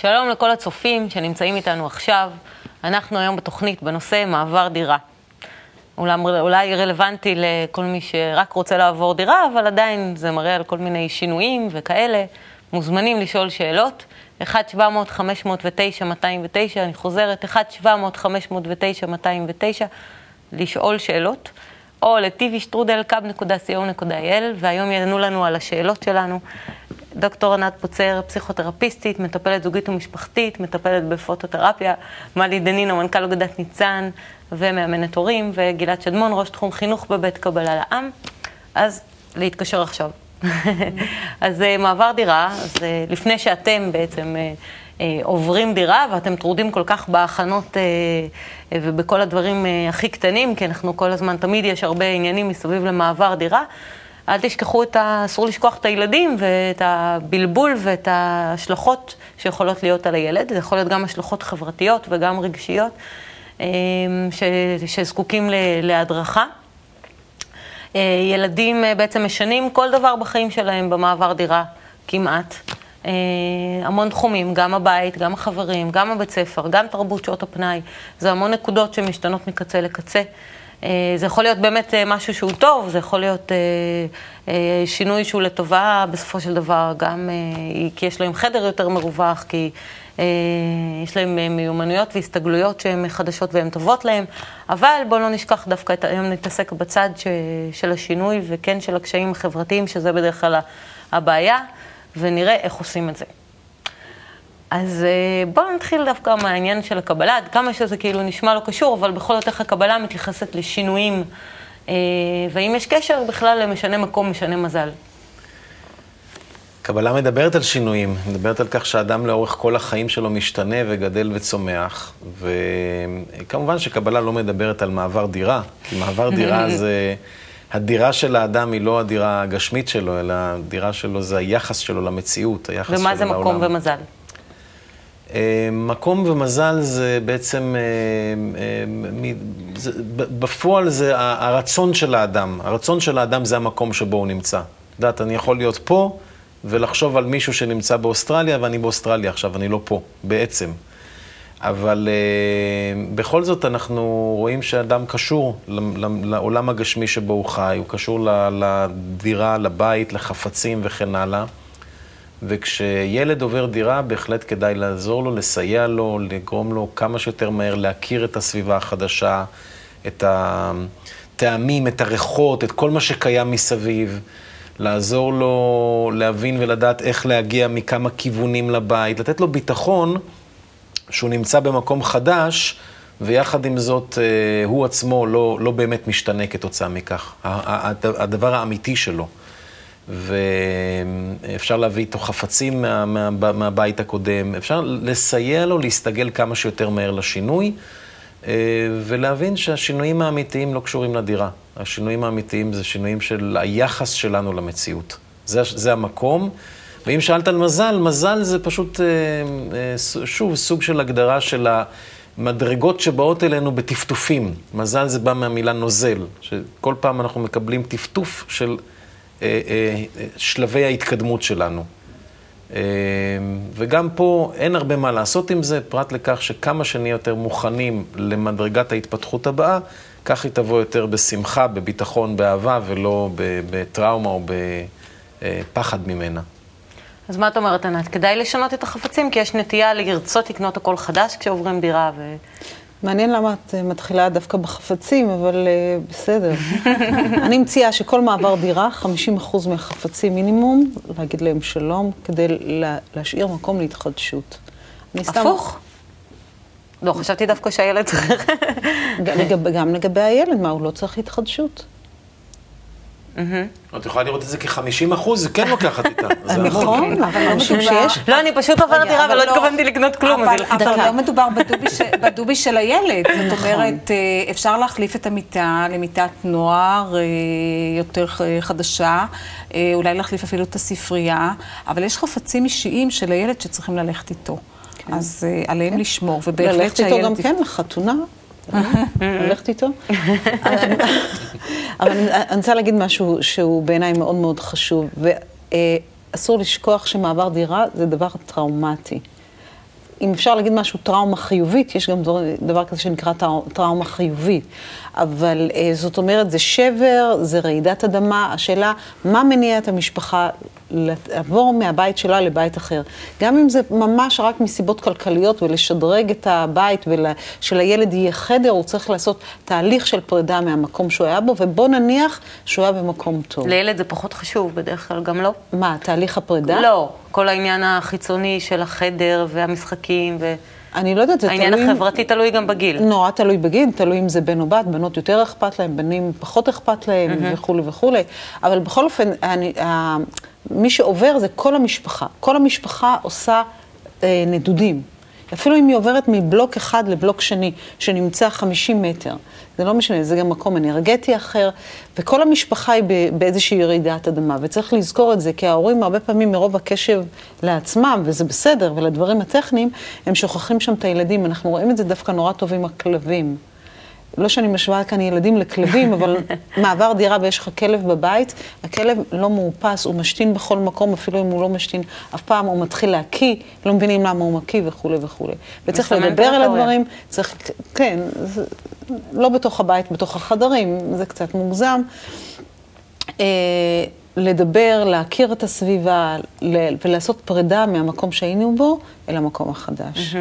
שלום לכל הצופים שנמצאים איתנו עכשיו. אנחנו היום בתוכנית בנושא מעבר דירה. אולי, אולי רלוונטי לכל מי שרק רוצה לעבור דירה, אבל עדיין זה מראה על כל מיני שינויים וכאלה. מוזמנים לשאול שאלות. 1-700-509-209, אני חוזרת, 1-700-509-209, לשאול שאלות, או ל-tvstrudel.co.il, והיום יענו לנו על השאלות שלנו. דוקטור ענת פוצר, פסיכותרפיסטית, מטפלת זוגית ומשפחתית, מטפלת בפוטותרפיה, מלי דנינו, מנכ"ל אגודת ניצן ומאמנת הורים, וגלעד שדמון, ראש תחום חינוך בבית קבלה לעם. אז להתקשר עכשיו. אז אה, מעבר דירה, אז אה, לפני שאתם בעצם אה, עוברים דירה, ואתם טרודים כל כך בהכנות ובכל הדברים הכי קטנים, כי אנחנו כל הזמן, תמיד יש הרבה עניינים מסביב למעבר דירה. אל תשכחו את ה... אסור לשכוח את הילדים ואת הבלבול ואת ההשלכות שיכולות להיות על הילד. זה יכול להיות גם השלכות חברתיות וגם רגשיות ש... שזקוקים להדרכה. ילדים בעצם משנים כל דבר בחיים שלהם במעבר דירה, כמעט. המון תחומים, גם הבית, גם החברים, גם הבית ספר, גם תרבות שעות הפנאי. זה המון נקודות שמשתנות מקצה לקצה. זה יכול להיות באמת משהו שהוא טוב, זה יכול להיות שינוי שהוא לטובה בסופו של דבר, גם כי יש להם חדר יותר מרווח, כי יש להם מיומנויות והסתגלויות שהן חדשות והן טובות להם, אבל בואו לא נשכח דווקא, את, היום נתעסק בצד של השינוי וכן של הקשיים החברתיים, שזה בדרך כלל הבעיה, ונראה איך עושים את זה. אז בואו נתחיל דווקא מהעניין של הקבלה, עד כמה שזה כאילו נשמע לא קשור, אבל בכל זאת איך הקבלה מתייחסת לשינויים, והאם יש קשר בכלל למשנה מקום, משנה מזל. קבלה מדברת על שינויים, מדברת על כך שהאדם לאורך כל החיים שלו משתנה וגדל וצומח, וכמובן שקבלה לא מדברת על מעבר דירה, כי מעבר דירה זה... הדירה של האדם היא לא הדירה הגשמית שלו, אלא הדירה שלו זה היחס שלו למציאות, היחס שלו לעולם. ומה זה מקום ומזל? מקום ומזל זה בעצם, זה, בפועל זה הרצון של האדם. הרצון של האדם זה המקום שבו הוא נמצא. את יודעת, אני יכול להיות פה ולחשוב על מישהו שנמצא באוסטרליה, ואני באוסטרליה עכשיו, אני לא פה, בעצם. אבל בכל זאת אנחנו רואים שאדם קשור לעולם הגשמי שבו הוא חי, הוא קשור לדירה, לבית, לחפצים וכן הלאה. וכשילד עובר דירה, בהחלט כדאי לעזור לו, לסייע לו, לגרום לו כמה שיותר מהר להכיר את הסביבה החדשה, את הטעמים, את הריחות, את כל מה שקיים מסביב. לעזור לו להבין ולדעת איך להגיע מכמה כיוונים לבית, לתת לו ביטחון שהוא נמצא במקום חדש, ויחד עם זאת הוא עצמו לא, לא באמת משתנה כתוצאה מכך. הדבר האמיתי שלו. ואפשר להביא איתו חפצים מה, מה, מהבית הקודם, אפשר לסייע לו להסתגל כמה שיותר מהר לשינוי, ולהבין שהשינויים האמיתיים לא קשורים לדירה. השינויים האמיתיים זה שינויים של היחס שלנו למציאות. זה, זה המקום. ואם שאלת על מזל, מזל זה פשוט, שוב, סוג של הגדרה של המדרגות שבאות אלינו בטפטופים. מזל זה בא מהמילה נוזל, שכל פעם אנחנו מקבלים טפטוף של... שלבי ההתקדמות שלנו. וגם פה אין הרבה מה לעשות עם זה, פרט לכך שכמה שנהיה יותר מוכנים למדרגת ההתפתחות הבאה, כך היא תבוא יותר בשמחה, בביטחון, באהבה, ולא בטראומה או בפחד ממנה. אז מה את אומרת, ענת? כדאי לשנות את החפצים? כי יש נטייה לרצות לקנות הכל חדש כשעוברים דירה ו... מעניין למה את מתחילה דווקא בחפצים, אבל uh, בסדר. אני מציעה שכל מעבר דירה, 50% מהחפצים מינימום, להגיד להם שלום, כדי לה, להשאיר מקום להתחדשות. הפוך? לא, חשבתי דווקא שהילד צריך... גם לגבי הילד, מה, הוא לא צריך התחדשות. את יכולה לראות את זה כ-50 אחוז, זה כן לוקחת איתה. נכון, אבל לא מדובר... לא, אני פשוט עוברת דירה ולא התכוונתי לקנות כלום. אבל לא מדובר בדובי של הילד. זאת אומרת, אפשר להחליף את המיטה למיטת נוער יותר חדשה, אולי להחליף אפילו את הספרייה, אבל יש חפצים אישיים של הילד שצריכים ללכת איתו. אז עליהם לשמור, ובהחלט שהילד... ללכת איתו גם כן לחתונה. הולכת איתו. אבל אני רוצה להגיד משהו שהוא בעיניי מאוד מאוד חשוב, ואסור לשכוח שמעבר דירה זה דבר טראומטי. אם אפשר להגיד משהו טראומה חיובית, יש גם דבר, דבר כזה שנקרא טראו- טראומה חיובית. אבל אה, זאת אומרת, זה שבר, זה רעידת אדמה, השאלה, מה מניע את המשפחה לעבור מהבית שלה לבית אחר? גם אם זה ממש רק מסיבות כלכליות ולשדרג את הבית ושלילד יהיה חדר, הוא צריך לעשות תהליך של פרידה מהמקום שהוא היה בו, ובוא נניח שהוא היה במקום טוב. לילד זה פחות חשוב, בדרך כלל גם לא. מה, תהליך הפרידה? לא, כל העניין החיצוני של החדר והמשחקים, אני לא יודעת, זה תלוי... והעניין החברתי תלוי גם בגיל. נורא תלוי בגיל, תלוי אם זה בן או בת, בנות יותר אכפת להם, בנים פחות אכפת להם וכולי וכולי. אבל בכל אופן, אני, ה, מי שעובר זה כל המשפחה. כל המשפחה עושה אה, נדודים. אפילו אם היא עוברת מבלוק אחד לבלוק שני, שנמצא 50 מטר. זה לא משנה, זה גם מקום אנרגטי אחר, וכל המשפחה היא באיזושהי רעידת אדמה, וצריך לזכור את זה, כי ההורים הרבה פעמים מרוב הקשב לעצמם, וזה בסדר, ולדברים הטכניים, הם שוכחים שם את הילדים. אנחנו רואים את זה דווקא נורא טוב עם הכלבים. לא שאני משווה כאן ילדים לכלבים, אבל מעבר דירה ויש לך כלב בבית, הכלב לא מאופס, הוא משתין בכל מקום, אפילו אם הוא לא משתין אף פעם, הוא מתחיל להקיא, לא מבינים למה הוא מקיא וכולי וכולי. וצריך לדבר על. הדברים, צריך, כן, זה, לא בתוך הבית, בתוך החדרים, זה קצת מוגזם. אה, לדבר, להכיר את הסביבה ולעשות פרידה מהמקום שהיינו בו אל המקום החדש.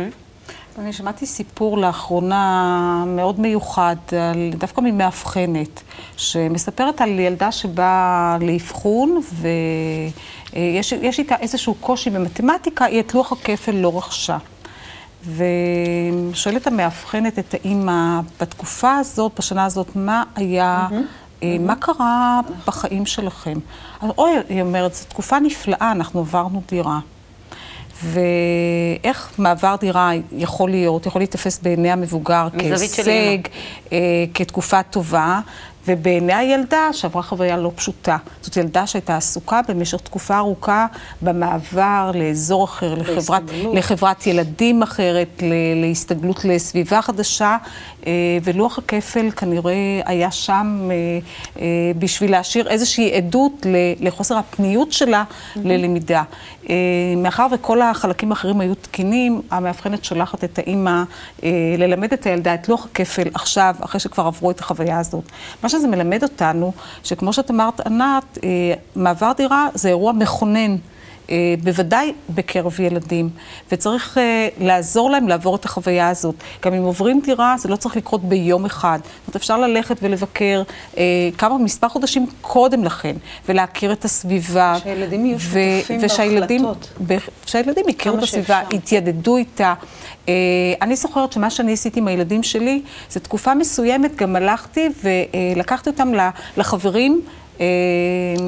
אני שמעתי סיפור לאחרונה מאוד מיוחד, על, דווקא ממאבחנת, שמספרת על ילדה שבאה לאבחון, ויש יש איתה איזשהו קושי במתמטיקה, היא את לוח הכפל לא רכשה. ושואלת המאבחנת את האימא, בתקופה הזאת, בשנה הזאת, מה היה, אה, מה קרה בחיים שלכם? אוי, היא אומרת, זו תקופה נפלאה, אנחנו עברנו דירה. ואיך מעבר דירה יכול להיות, יכול להיתפס בעיני המבוגר כהישג, אה, כתקופה טובה, ובעיני הילדה שעברה חוויה לא פשוטה. זאת ילדה שהייתה עסוקה במשך תקופה ארוכה במעבר לאזור אחר, לחברת. לחברת ילדים אחרת, להסתגלות לסביבה חדשה, אה, ולוח הכפל כנראה היה שם אה, אה, בשביל להשאיר איזושהי עדות לחוסר הפניות שלה ללמידה. מאחר וכל החלקים האחרים היו תקינים, המאבחנת שולחת את האימא ללמד את הילדה את לוח הכפל עכשיו, אחרי שכבר עברו את החוויה הזאת. מה שזה מלמד אותנו, שכמו שאת אמרת, ענת, אה, מעבר דירה זה אירוע מכונן. אה, בוודאי בקרב ילדים, וצריך אה, לעזור להם לעבור את החוויה הזאת. גם אם עוברים דירה, זה לא צריך לקרות ביום אחד. זאת אומרת, אפשר ללכת ולבקר אה, כמה, מספר חודשים קודם לכן, ולהכיר את הסביבה. שהילדים יהיו שותפים בהחלטות. שהילדים יכירו את הסביבה, שאפשר. התיידדו איתה. אני זוכרת שמה שאני עשיתי עם הילדים שלי, זה תקופה מסוימת, גם הלכתי ולקחתי אותם לחברים. אה,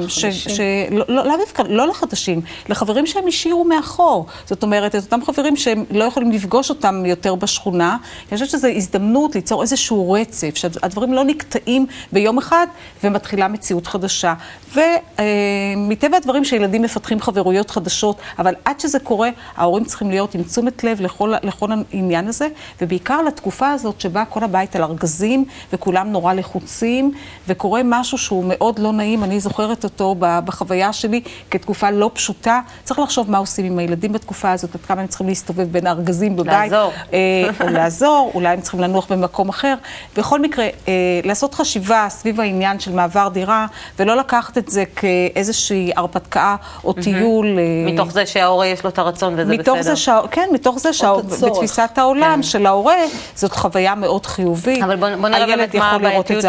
ש- חדשים. שלא לא, לאו דווקא, לא לחדשים, לחברים שהם השאירו מאחור. זאת אומרת, את אותם חברים שהם לא יכולים לפגוש אותם יותר בשכונה. אני חושבת שזו הזדמנות ליצור איזשהו רצף, שהדברים לא נקטעים ביום אחד ומתחילה מציאות חדשה. ומטבע הדברים שילדים מפתחים חברויות חדשות, אבל עד שזה קורה, ההורים צריכים להיות עם תשומת לב לכל, לכל העניין הזה, ובעיקר לתקופה הזאת שבה כל הבית על ארגזים וכולם נורא לחוצים, וקורה משהו שהוא מאוד לא נעים, אני זוכרת אותו בחוויה שלי כתקופה לא פשוטה. צריך לחשוב מה עושים עם הילדים בתקופה הזאת, עד כמה הם צריכים להסתובב בין הארגזים בבית. לעזור. אה, או לעזור, אולי הם צריכים לנוח במקום אחר. בכל מקרה, אה, לעשות חשיבה סביב העניין של מעבר דירה, ולא לקחת את זה כאיזושהי הרפתקה או טיול. אה, מתוך זה שההורה יש לו את הרצון וזה מתוך בסדר. זה שה... כן, מתוך זה. שבתפיסת העולם של ההורה, זאת חוויה מאוד חיובית. כן. אבל בוא, בוא נראה באמת מה הבעייתיות ש-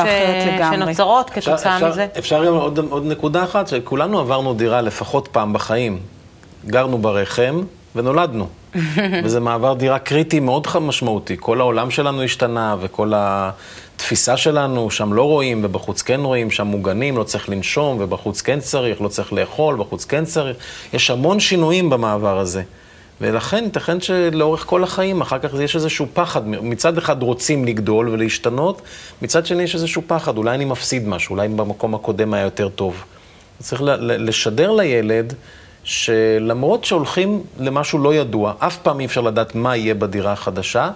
לגמרי. שנוצרות כתוצאה מזה. אפשר גם עוד, עוד נקודה אחת, שכולנו עברנו דירה לפחות פעם בחיים. גרנו ברחם ונולדנו. וזה מעבר דירה קריטי מאוד משמעותי. כל העולם שלנו השתנה וכל התפיסה שלנו, שם לא רואים ובחוץ כן רואים, שם מוגנים, לא צריך לנשום ובחוץ כן צריך, לא צריך לאכול, בחוץ כן צריך. יש המון שינויים במעבר הזה. ולכן ייתכן שלאורך כל החיים, אחר כך יש איזשהו פחד. מצד אחד רוצים לגדול ולהשתנות, מצד שני יש איזשהו פחד, אולי אני מפסיד משהו, אולי במקום הקודם היה יותר טוב. צריך לשדר לילד שלמרות שהולכים למשהו לא ידוע, אף פעם אי אפשר לדעת מה יהיה בדירה החדשה,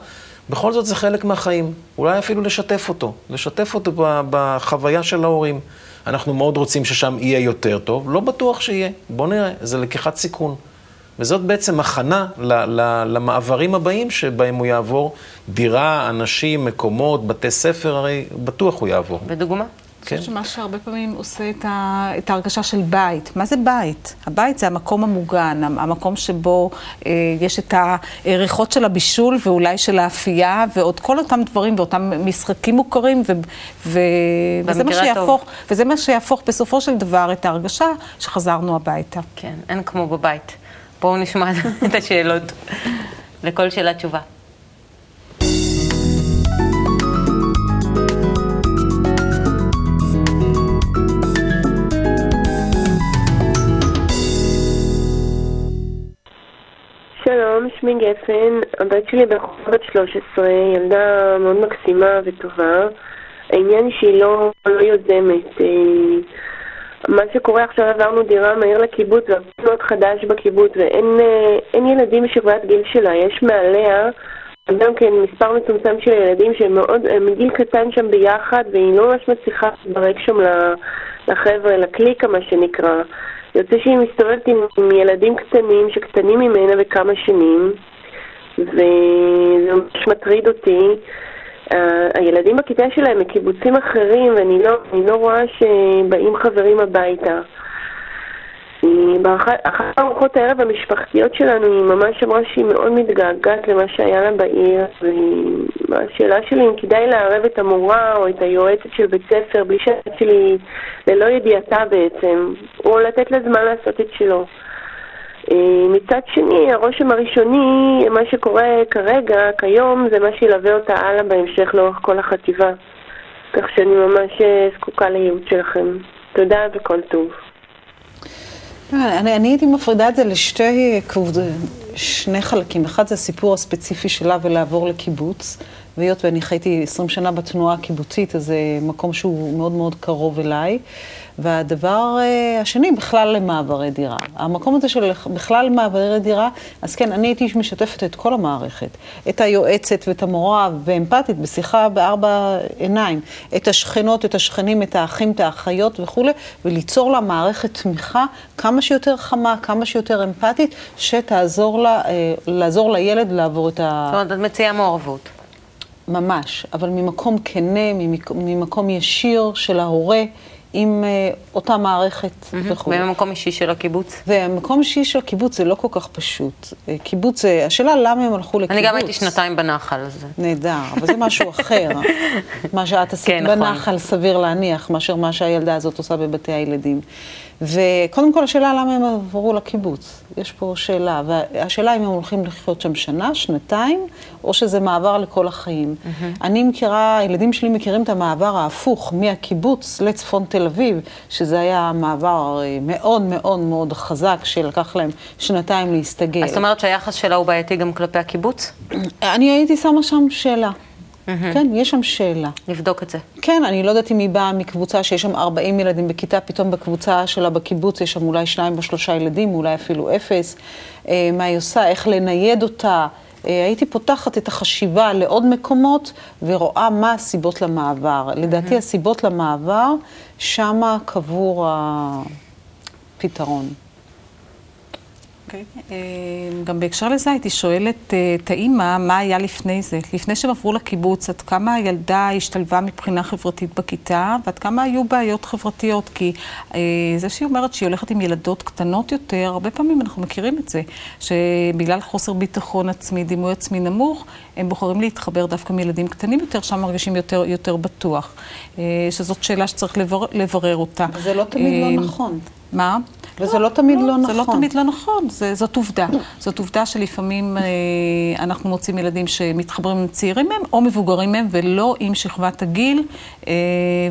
בכל זאת זה חלק מהחיים. אולי אפילו לשתף אותו, לשתף אותו בחוויה של ההורים. אנחנו מאוד רוצים ששם יהיה יותר טוב, לא בטוח שיהיה. בוא נראה, זה לקיחת סיכון. וזאת בעצם הכנה ל- ל- למעברים הבאים שבהם הוא יעבור. דירה, אנשים, מקומות, בתי ספר, הרי בטוח הוא יעבור. ודוגמה? כן. אני חושבת שמה שהרבה פעמים עושה את, ה, את ההרגשה של בית. מה זה בית? הבית זה המקום המוגן, המ- המקום שבו אה, יש את הריחות של הבישול ואולי של האפייה ועוד כל אותם דברים ואותם משחקים מוכרים ו, ו, וזה, מה. שיהפוך, וזה מה שיהפוך בסופו של דבר את ההרגשה שחזרנו הביתה. כן, אין כמו בבית. בואו נשמע את השאלות. לכל שאלה תשובה. שלום, שמי גפן, הבת שלי בת 13, ילדה מאוד מקסימה וטובה. העניין היא שהיא לא, לא יוזמת. אה, מה שקורה עכשיו, עברנו דירה מהר לקיבוץ, והכל מאוד חדש בקיבוץ, ואין אה, ילדים בשכבת גיל שלה, יש מעליה גם כן מספר מצומצם של ילדים שהם מאוד, מגיל קטן שם ביחד, והיא לא ממש מצליחה להתברג שם לחבר'ה, לקליקה מה שנקרא. יוצא שהיא מסתובבת עם, עם ילדים קטנים שקטנים ממנה בכמה שנים, וזה ממש מטריד אותי. הילדים בכיתה שלהם מקיבוצים אחרים, ואני לא, לא רואה שבאים חברים הביתה. אחת ארוחות הערב המשפחתיות שלנו, היא ממש אמרה שהיא מאוד מתגעגעת למה שהיה לה בעיר, והשאלה שלי אם כדאי לערב את המורה או את היועצת של בית ספר, בלי שהילד שלי, ללא ידיעתה בעצם, או לתת לה זמן לעשות את שלו. אה, מצד שני, הרושם הראשוני, מה שקורה כרגע, כיום, זה מה שילווה אותה הלאה בהמשך לאורך כל החטיבה. כך שאני ממש אה, זקוקה לייעוץ שלכם. תודה וכל טוב. אני, אני הייתי מפרידה את זה לשתי קבוצות, שני חלקים. אחד זה הסיפור הספציפי שלה ולעבור לקיבוץ, והיות ואני חייתי 20 שנה בתנועה הקיבוצית, אז זה מקום שהוא מאוד מאוד קרוב אליי. והדבר אה, השני, בכלל למעברי דירה. המקום הזה של בכלל מעברי דירה, אז כן, אני הייתי משתפת את כל המערכת. את היועצת ואת המורה, ואמפתית, בשיחה בארבע עיניים. את השכנות, את השכנים, את האחים, את האחיות וכולי, וליצור לה מערכת תמיכה כמה שיותר חמה, כמה שיותר אמפתית, שתעזור לה, אה, לעזור לילד לעבור את ה... זאת אומרת, את מציעה מעורבות. ממש, אבל ממקום כנה, ממק- ממקום ישיר של ההורה, עם אה, אותה מערכת וכו'. במקום אישי של הקיבוץ. והמקום אישי של הקיבוץ זה לא כל כך פשוט. אה, קיבוץ, זה- השאלה למה הם הלכו לקיבוץ. אני גם הייתי שנתיים בנחל, אז... נהדר, אבל זה משהו אחר. מה שאת עשית כן, נכון. בנחל, סביר להניח, מאשר מה שהילדה הזאת עושה בבתי הילדים. וקודם כל, השאלה למה הם עברו לקיבוץ. יש פה שאלה, והשאלה אם הם הולכים לחיות שם שנה, שנתיים, או שזה מעבר לכל החיים. אני מכירה, הילדים שלי מכירים את המעבר ההפוך, מהקיבוץ לצפון תל אביב, שזה היה מעבר אה, מאוד מאוד מאוד חזק, שלקח להם שנתיים להסתגל. אז זאת אומרת שהיחס שלה הוא בעייתי גם כלפי הקיבוץ? אני הייתי שמה שם שאלה. כן, יש שם שאלה. נבדוק את זה. כן, אני לא יודעת אם היא באה מקבוצה שיש שם 40 ילדים בכיתה, פתאום בקבוצה שלה בקיבוץ יש שם אולי שניים או שלושה ילדים, אולי אפילו אפס. אה, מה היא עושה, איך לנייד אותה. אה, הייתי פותחת את החשיבה לעוד מקומות ורואה מה הסיבות למעבר. לדעתי הסיבות למעבר, שמה קבור הפתרון. אוקיי. אה, גם בהקשר לזה הייתי שואלת אה, את האימא, מה היה לפני זה? לפני שהם עברו לקיבוץ, עד כמה הילדה השתלבה מבחינה חברתית בכיתה, ועד כמה היו בעיות חברתיות? כי אה, זה שהיא אומרת שהיא הולכת עם ילדות קטנות יותר, הרבה פעמים אנחנו מכירים את זה, שבגלל חוסר ביטחון עצמי, דימוי עצמי נמוך, הם בוחרים להתחבר דווקא עם ילדים קטנים יותר, שם מרגישים יותר, יותר בטוח. אה, שזאת שאלה שצריך לברר, לברר אותה. וזה לא תמיד אה, לא נכון. מה? וזה לא תמיד לא זה לא נכון. תמיד לא נכון, זה, זאת עובדה. זאת עובדה שלפעמים אה, אנחנו מוצאים ילדים שמתחברים עם צעירים מהם או מבוגרים מהם ולא עם שכבת הגיל, אה,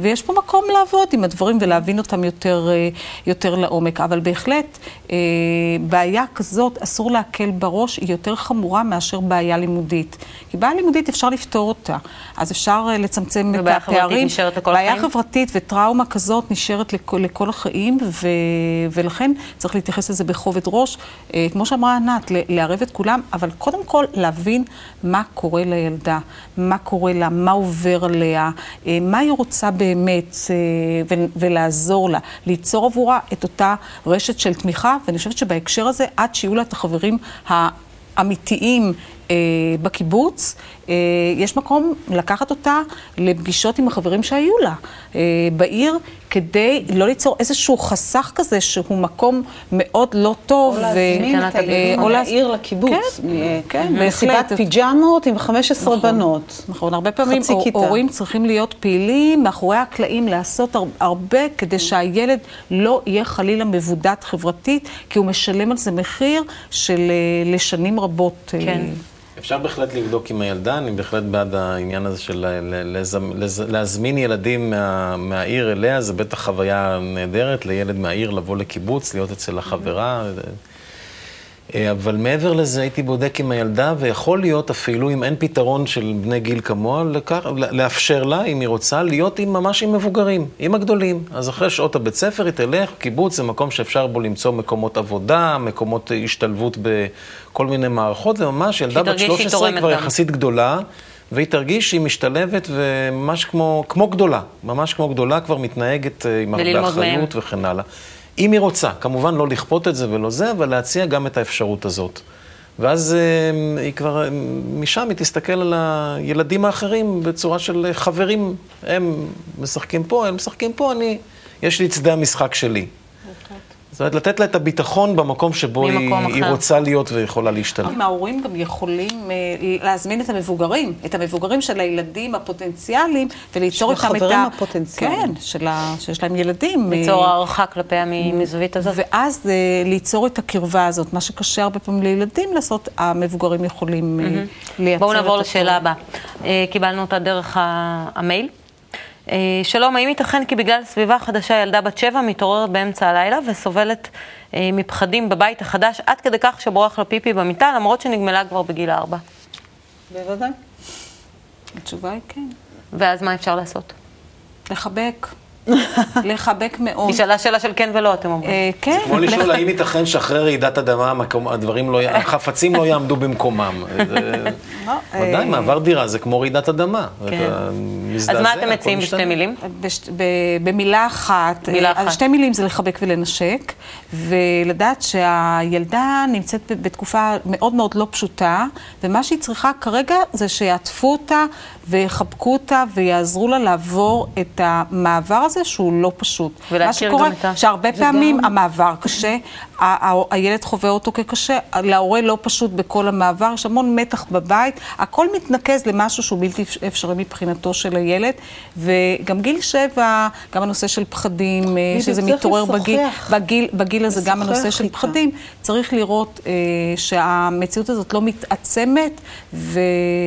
ויש פה מקום לעבוד עם הדברים ולהבין אותם יותר, אה, יותר לעומק. אבל בהחלט, בעיה כזאת, אסור להקל בראש, היא יותר חמורה מאשר בעיה לימודית. כי בעיה לימודית אפשר לפתור אותה, אז אפשר לצמצם את ובעיה חברתית. נשארת לכל בעיה החיים? חברתית וטראומה כזאת נשארת לכל, לכל החיים, ו, ולכן ולכן צריך להתייחס לזה בכובד ראש. אה, כמו שאמרה ענת, לערב את כולם, אבל קודם כל להבין מה קורה לילדה, מה קורה לה, מה עובר עליה, אה, מה היא רוצה באמת, אה, ולעזור לה, ליצור עבורה את אותה רשת של תמיכה, ואני חושבת שבהקשר הזה, עד שיהיו לה את החברים האמיתיים אה, בקיבוץ, אה, יש מקום לקחת אותה לפגישות עם החברים שהיו לה אה, בעיר, כדי לא ליצור איזשהו חסך כזה שהוא מקום מאוד לא טוב. או להזמין ו- את מהעיר לקיבוץ. כן, כן, מסיבת בהחלט. פיג'מות עם 15 נכון. בנות. נכון, הרבה פעמים. הורים צריכים להיות פעילים מאחורי הקלעים, לעשות הר- הרבה כדי שהילד לא יהיה חלילה מבודד חברתית, כי הוא משלם על זה מחיר של אה, לשנים רבות. אה, כן. אפשר בהחלט לבדוק עם הילדה, אני בהחלט בעד העניין הזה של להזמין ילדים מה, מהעיר אליה, זה בטח חוויה נהדרת לילד מהעיר לבוא לקיבוץ, להיות אצל החברה. אה, אבל מעבר לזה הייתי בודק עם הילדה, ויכול להיות אפילו, אם אין פתרון של בני גיל כמוה, לקח, לאפשר לה, אם היא רוצה, להיות עם, ממש עם מבוגרים, עם הגדולים. אז אחרי שעות הבית ספר היא תלך, קיבוץ זה מקום שאפשר בו למצוא מקומות עבודה, מקומות אה, השתלבות בכל מיני מערכות, זה ממש ילדה בת תרגיש שהיא 13 תורמת כבר גם. יחסית גדולה. והיא תרגיש שהיא משתלבת וממש כמו, כמו גדולה, ממש כמו גדולה, כבר מתנהגת אה, עם הרבה אחריות וכן הלאה. אם היא רוצה, כמובן לא לכפות את זה ולא זה, אבל להציע גם את האפשרות הזאת. ואז אה, היא כבר, אה, משם היא תסתכל על הילדים האחרים בצורה של אה, חברים. הם משחקים פה, הם משחקים פה, אני, יש לי את שדה המשחק שלי. זאת אומרת, לתת לה את הביטחון במקום שבו היא, היא. רוצה להיות ויכולה להשתלב. אם ההורים גם יכולים אה, להזמין את המבוגרים, את המבוגרים של הילדים הפוטנציאליים, וליצור של איתם את ה... החברים הפוטנציאליים. כן, של ה... שיש להם ילדים. אה, ליצור הערכה כלפיה מ- מזווית הזאת. ואז אה, ליצור את הקרבה הזאת, מה שקשה הרבה פעמים לילדים לעשות, המבוגרים יכולים אה, לייצר בואו נעבור את לשאלה. הבאה. אה, קיבלנו אותה דרך ה- המייל. אה, שלום, האם ייתכן כי בגלל סביבה חדשה ילדה בת שבע מתעוררת באמצע הלילה וסובלת אה, מפחדים בבית החדש עד כדי כך שבורח לה פיפי במיטה למרות שנגמלה כבר בגיל ארבע? בוודאי. התשובה היא כן. ואז מה אפשר לעשות? לחבק. לחבק מאוד. היא שאלה שאלה של כן ולא, אתם אומרים. אה, כן. כמו לשאול האם ייתכן שאחרי רעידת אדמה הדברים לא, י- החפצים לא יעמדו במקומם. זה- לא, ודאי, אה, מעבר דירה זה כמו רעידת אדמה. כן. אז מה אתם מציעים בשתי. מילים? במילה אחת, מילה אה, אז אחת. שתי מילים זה לחבק ולנשק, ולדעת שהילדה נמצאת בתקופה מאוד מאוד לא פשוטה, ומה שהיא צריכה כרגע זה שיעטפו אותה ויחבקו אותה ויעזרו לה לעבור את המעבר הזה שהוא לא פשוט. ולהכיר מה שקורה, גם את ה- שהרבה פעמים המעבר קשה, הילד חווה אותו כקשה, להורה לא פשוט בכל המעבר, יש המון מתח בבית, הכל מתנקז למשהו שהוא בלתי אפשרי מבחינתו של הילד, וגם גיל שבע, גם הנושא של פחדים, אה, שזה מתעורר בגיל. בגיל, בגיל הזה, גם הנושא של. פחדים, צריך לראות אה, שהמציאות הזאת לא מתעצמת, ו,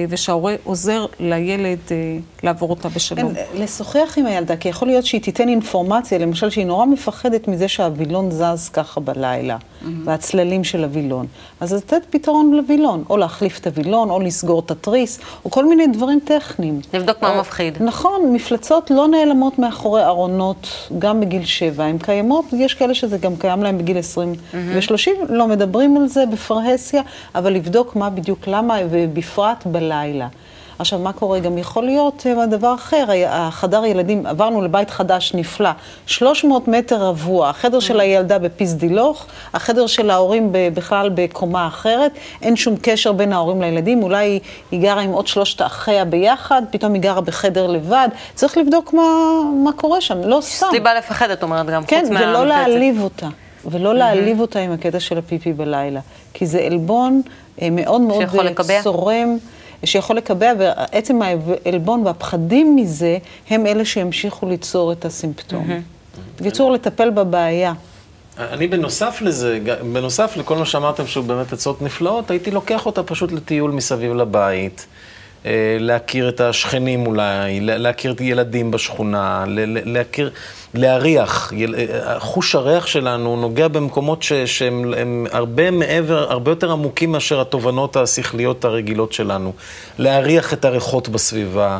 ושההורה עוזר לילד אה, לעבור אותה בשלום. כן, לשוחח עם הילדה, כי יכול להיות שהיא תיתן אינפורמציה, למשל שהיא נורא מפחדת מזה שהווילון זז ככה בלילה, והצללים של הווילון. אז לתת פתרון לווילון, או להחליף את הווילון, או לסגור את התריס, או כל מיני דברים טכניים. לבדוק מה או- מפחיד. נכון, מפלצות לא נעלמות מאחורי ארונות, גם בגיל שבע. הן קיימות, יש כאלה שזה גם קיים להם בגיל 20 ו-30, לא מדברים על זה בפרהסיה, אבל לבדוק מה בדיוק, למה, ובפרט בלילה. עכשיו, מה קורה? גם יכול להיות אה, דבר אחר, החדר ילדים, עברנו לבית חדש נפלא, 300 מטר רבוע, החדר של הילדה בפיסדילוך, החדר של ההורים בכלל בקומה אחרת, אין שום קשר בין ההורים לילדים, אולי היא- גרה עם עוד שלושת אחיה ביחד, פתאום היא גרה בחדר לבד, צריך לבדוק מה, מה קורה שם, לא סתם. סיבה לפחד, את אומרת גם, כן, חוץ ולא מהמפלצת. להעליב אותה. ולא להעליב אותה עם הקטע של הפיפי בלילה. כי זה עלבון אה, מאוד מאוד שיכול אה, לקבע. צורם, שיכול לקבע, ועצם העלבון והפחדים מזה, הם אלה שימשיכו ליצור את הסימפטום. בקיצור, לטפל בבעיה. אני בנוסף לזה, בנוסף לכל מה שאמרתם שהוא באמת עצות נפלאות, הייתי לוקח אותה פשוט לטיול מסביב לבית, להכיר את השכנים אולי, לה- להכיר את ילדים בשכונה, להכיר, להריח. אה, חוש הריח שלנו נוגע במקומות ש, שהם הם הרבה מעבר, הרבה יותר עמוקים מאשר התובנות השכליות הרגילות שלנו. להריח את הריחות בסביבה, אה,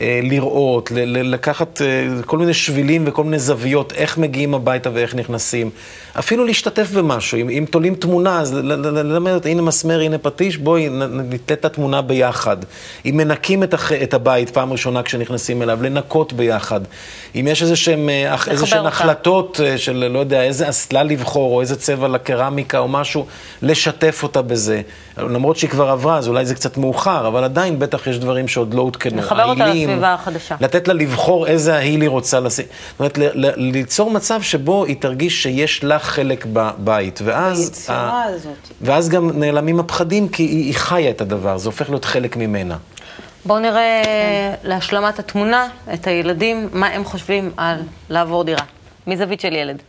לראות, ל- ל- לקחת אה, כל מיני שבילים וכל מיני זוויות, איך מגיעים הביתה ואיך נכנסים. אפילו להשתתף במשהו, אם, אם תולים תמונה, אז ללמד אותה, הנה מסמר, הנה פטיש, בואי נתלה את התמונה ביחד. אם מנקים את, הח... את הבית פעם ראשונה כשנכנסים אליו, לנקות ביחד. אם יש איזה אה, שהן אותה. החלטות אה, של לא יודע, איזה אסלה לבחור, או איזה צבע לקרמיקה או משהו, לשתף אותה בזה. למרות שהיא כבר עברה, אז אולי זה קצת מאוחר, אבל עדיין בטח יש דברים שעוד לא עודכנו. לחבר אותה העילים, לסביבה החדשה. לתת לה לבחור איזה ההיל היא רוצה לשים. זאת אומרת, ל- ל- ליצור מצב שבו היא תרגיש שיש לה חלק בבית, ואז... היצירה ה- הזאת. ואז גם נעלמים הפחדים, כי היא, היא חיה את הדבר, זה הופך להיות חלק ממנה. בואו נראה להשלמת התמונה את הילדים, מה הם חושבים על לעבור דירה. מזווית של ילד.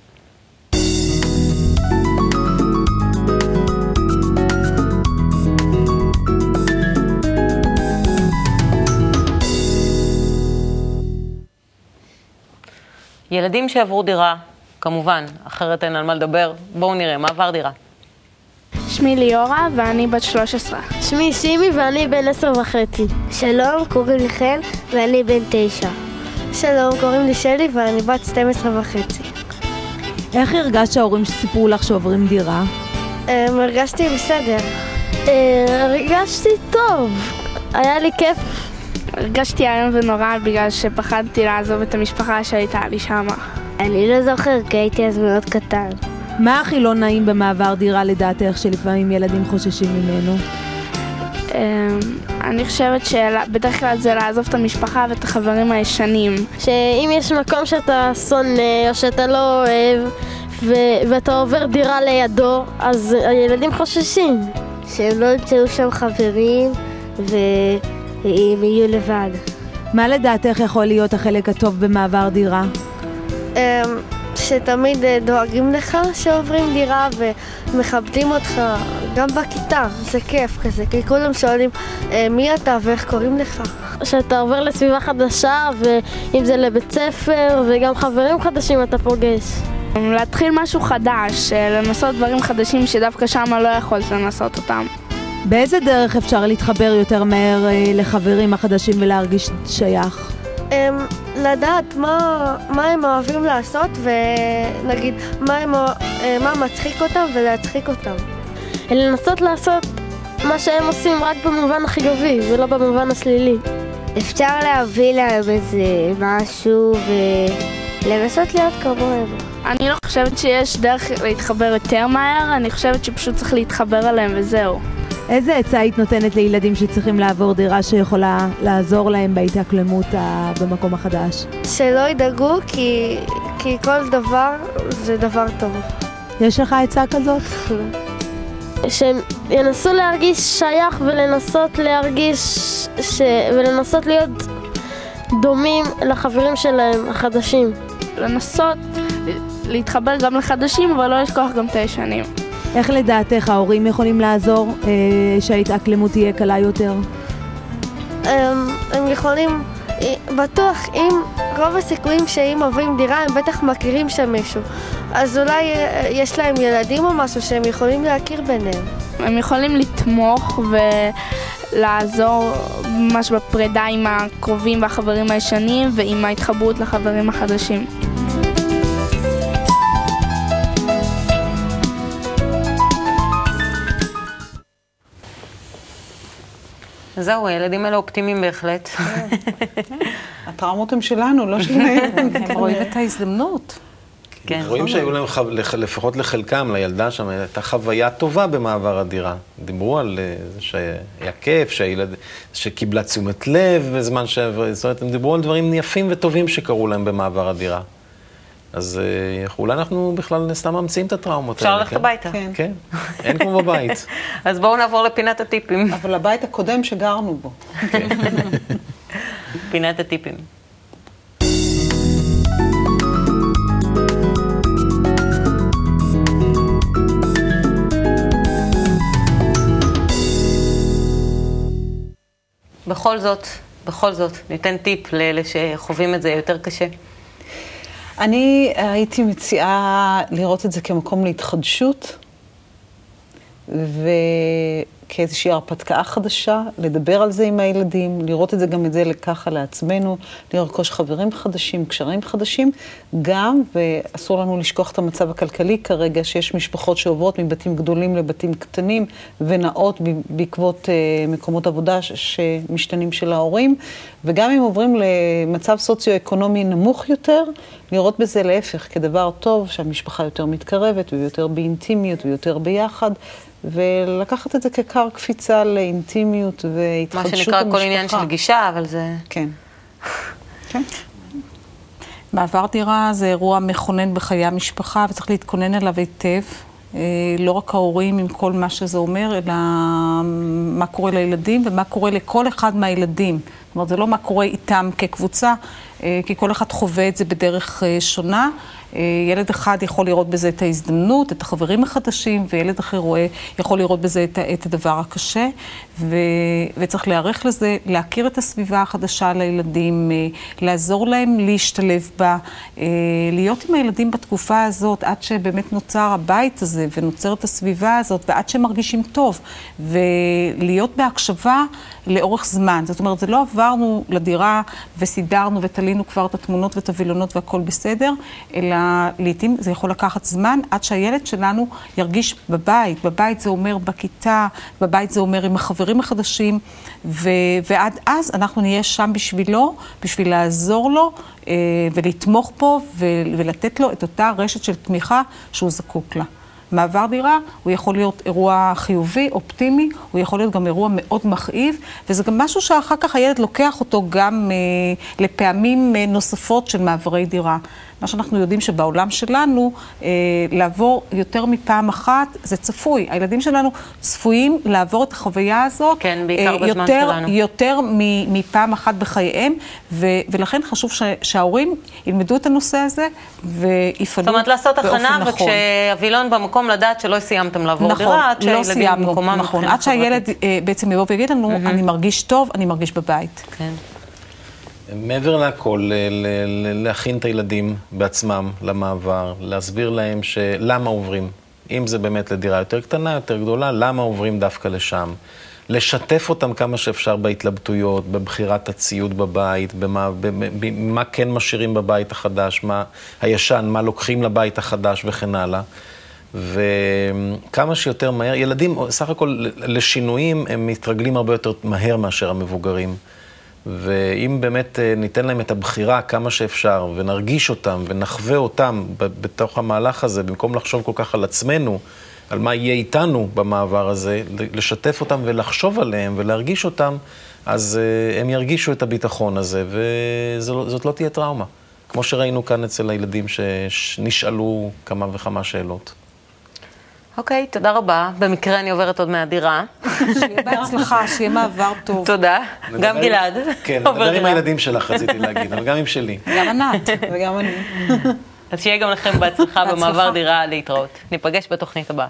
ילדים שעברו דירה, כמובן, אחרת אין על מה לדבר. בואו נראה, מעבר דירה. שמי ליאורה ואני בת 13. שמי שימי ואני בן עשר וחצי. שלום, קוראים לי חן ואני בן תשע. שלום, קוראים לי שלי ואני בת 12 וחצי. איך הרגשת שההורים סיפרו לך שעוברים דירה? אמ, הרגשתי בסדר. אה, הרגשתי טוב. היה לי כיף. הרגשתי איום ונורא בגלל שפחדתי לעזוב את המשפחה שהייתה לי שמה. אני לא זוכר כי הייתי אז מאוד קטן. מה הכי לא נעים במעבר דירה לדעתך שלפעמים ילדים חוששים ממנו? אמ, אני חושבת שבדרך כלל זה לעזוב את המשפחה ואת החברים הישנים. שאם יש מקום שאתה שונא או שאתה לא אוהב ו- ואתה עובר דירה לידו, אז הילדים חוששים. שהם לא ימצאו שם חברים והם יהיו לבד. מה לדעתך יכול להיות החלק הטוב במעבר דירה? אמ, שתמיד אה, דואגים לך שעוברים דירה ומכבדים אותך, גם בכיתה, זה כיף כזה, כי כולם שואלים "אה, מי אתה ואיך קוראים לך. שאתה עובר לסביבה חדשה, ואם זה לבית ספר, וגם חברים חדשים אתה פוגש. להתחיל משהו חדש, אה, לנסות דברים חדשים שדווקא שמה לא יכולת לנסות אותם. באיזה דרך אפשר להתחבר יותר מהר אה, לחברים החדשים ולהרגיש שייך? אמ, לדעת מה, מה הם אוהבים לעשות, ונגיד מה, הם, אה, מה מצחיק אותם ולהצחיק אותם. לנסות לעשות מה שהם עושים רק במובן החיובי ולא במובן השלילי. אפשר להביא להם איזה משהו ולנסות להיות כמוהם. אני לא חושבת שיש דרך להתחבר יותר מהר, אני חושבת שפשוט צריך להתחבר אליהם וזהו. איזה עצה היית נותנת לילדים שצריכים לעבור דירה שיכולה לעזור להם בהתאקלמות במקום החדש? שלא ידאגו כי, כי כל דבר זה דבר טוב. יש לך עצה כזאת? שהם ינסו להרגיש שייך ולנסות להרגיש ש... ולנסות להיות דומים לחברים שלהם החדשים. לנסות להתחבר גם לחדשים, אבל לא לשכוח גם את הישנים. איך לדעתך ההורים יכולים לעזור אה, שההתאקלמות תהיה קלה יותר? הם, הם יכולים, אה, בטוח אם רוב הסיכויים שאם עוברים דירה הם בטח מכירים שם מישהו אז אולי אה, יש להם ילדים או משהו שהם יכולים להכיר ביניהם. הם יכולים לתמוך ולעזור ממש בפרידה עם הקרובים והחברים הישנים ועם ההתחברות לחברים החדשים. זהו, הילדים האלה אופטימיים בהחלט. הטראומות הן שלנו, לא שלהם. הם רואים את ההזדמנות. כן. רואים שהיו להם, לפחות לחלקם, לילדה שם, הייתה חוויה טובה במעבר הדירה. דיברו על אה, זה שהיה כיף, שהילד, שקיבלה תשומת לב בזמן שעבר, זאת אומרת, הם דיברו על דברים יפים וטובים שקרו להם במעבר הדירה. אז אה, אולי אנחנו בכלל סתם ממציאים את הטראומות אפשר האלה. ללכת כן? הביתה. כן. כן, אין כמו בבית. אז בואו נעבור לפינת הטיפים. אבל הבית הקודם שגרנו בו. פינת הטיפים. בכל זאת, בכל זאת, ניתן טיפ לאלה שחווים את זה יותר קשה. אני הייתי מציעה לראות את זה כמקום להתחדשות, וכאיזושהי הרפתקה חדשה, לדבר על זה עם הילדים, לראות את זה גם את זה ככה לעצמנו, לרכוש חברים חדשים, קשרים חדשים, גם, ואסור לנו לשכוח את המצב הכלכלי כרגע, שיש משפחות שעוברות מבתים גדולים לבתים קטנים, ונעות בעקבות אה, מקומות עבודה שמשתנים של ההורים, וגם אם עוברים למצב סוציו-אקונומי נמוך יותר, לראות בזה להפך כדבר טוב, שהמשפחה יותר מתקרבת ויותר באינטימיות ויותר ביחד, ולקחת את זה ככר קפיצה לאינטימיות והתחדשות המשפחה. מה שנקרא כל עניין של גישה, אבל זה... כן. כן. מעבר דירה זה אירוע מכונן בחיי המשפחה וצריך להתכונן אליו היטב. אה, לא רק ההורים עם כל מה שזה אומר, אלא מה קורה לילדים ומה קורה לכל אחד מהילדים. זאת אומרת, זה לא מה קורה איתם כקבוצה, אה, כי כל אחד חווה את זה בדרך אה, שונה. אה, ילד אחד יכול לראות בזה את ההזדמנות, את החברים החדשים, וילד אחר רואה, יכול לראות בזה את, את הדבר הקשה, ו, וצריך להיערך לזה, להכיר את הסביבה החדשה לילדים, לעזור להם להשתלב בה, להיות עם הילדים בתקופה הזאת, עד שבאמת נוצר הבית הזה, ונוצרת הסביבה הזאת, ועד שהם מרגישים טוב, ולהיות בהקשבה לאורך זמן. זאת אומרת, זה לא עברנו לדירה וסידרנו ותלינו כבר את התמונות ואת הווילונות והכל בסדר, אלא לעתים זה יכול לקחת זמן עד שהילד שלנו ירגיש בבית. בבית זה אומר בכיתה, בבית זה אומר עם החברים החדשים, ו- ועד אז אנחנו נהיה שם בשבילו, בשביל לעזור לו אה, ולתמוך בו ו- ולתת לו את אותה רשת של תמיכה שהוא זקוק לה. מעבר דירה הוא יכול להיות אירוע חיובי, אופטימי, הוא יכול להיות גם אירוע מאוד מכאיב, וזה גם משהו שאחר כך הילד לוקח אותו גם אה, לפעמים אה, נוספות של מעברי דירה. מה שאנחנו יודעים שבעולם שלנו, אה, לעבור יותר מפעם אחת, זה צפוי. הילדים שלנו צפויים לעבור את החוויה הזאת. כן, בעיקר אה, בזמן יותר, שלנו. יותר מפעם אחת בחייהם, ו, ולכן חשוב ש, שההורים ילמדו את הנושא הזה ויפעלו באופן נכון. זאת אומרת, לעשות הכנה, וכשהווילון במקום לדעת שלא סיימתם לעבור נכון, דירה, עד לא סיימנו, במקומם נכון, עד שהילד. אה, בעצם יבוא ויגיד לנו, אני מרגיש טוב, אני מרגיש בבית. כן. מעבר לכל, להכין את הילדים בעצמם למעבר, להסביר להם למה עוברים. אם זה באמת לדירה יותר קטנה, יותר גדולה, למה עוברים דווקא לשם. לשתף אותם כמה שאפשר בהתלבטויות, בבחירת הציוד בבית, במה, במה כן משאירים בבית החדש, מה הישן, מה לוקחים לבית החדש וכן הלאה. וכמה שיותר מהר, ילדים, סך הכל לשינויים, הם מתרגלים הרבה יותר מהר מאשר המבוגרים. ואם באמת אה, ניתן להם את הבחירה כמה שאפשר, ונרגיש אותם, ונחווה אותם בתוך המהלך הזה, במקום לחשוב כל כך על עצמנו, על מה יהיה איתנו במעבר הזה, לשתף אותם ולחשוב עליהם ולהרגיש אותם, אז אה, הם ירגישו את הביטחון הזה, וזאת לא תהיה טראומה. כמו שראינו כאן אצל הילדים שנשאלו כמה וכמה שאלות. אוקיי, תודה רבה. במקרה אני עוברת עוד מהדירה. שיהיה בהצלחה, שיהיה מעבר טוב. תודה. גם גלעד. כן, נדבר עם. הילדים שלך, רציתי להגיד, אבל גם עם שלי. גם ענת. וגם אני. אז שיהיה גם לכם בהצלחה במעבר. דירה להתראות. ניפגש בתוכנית הבאה.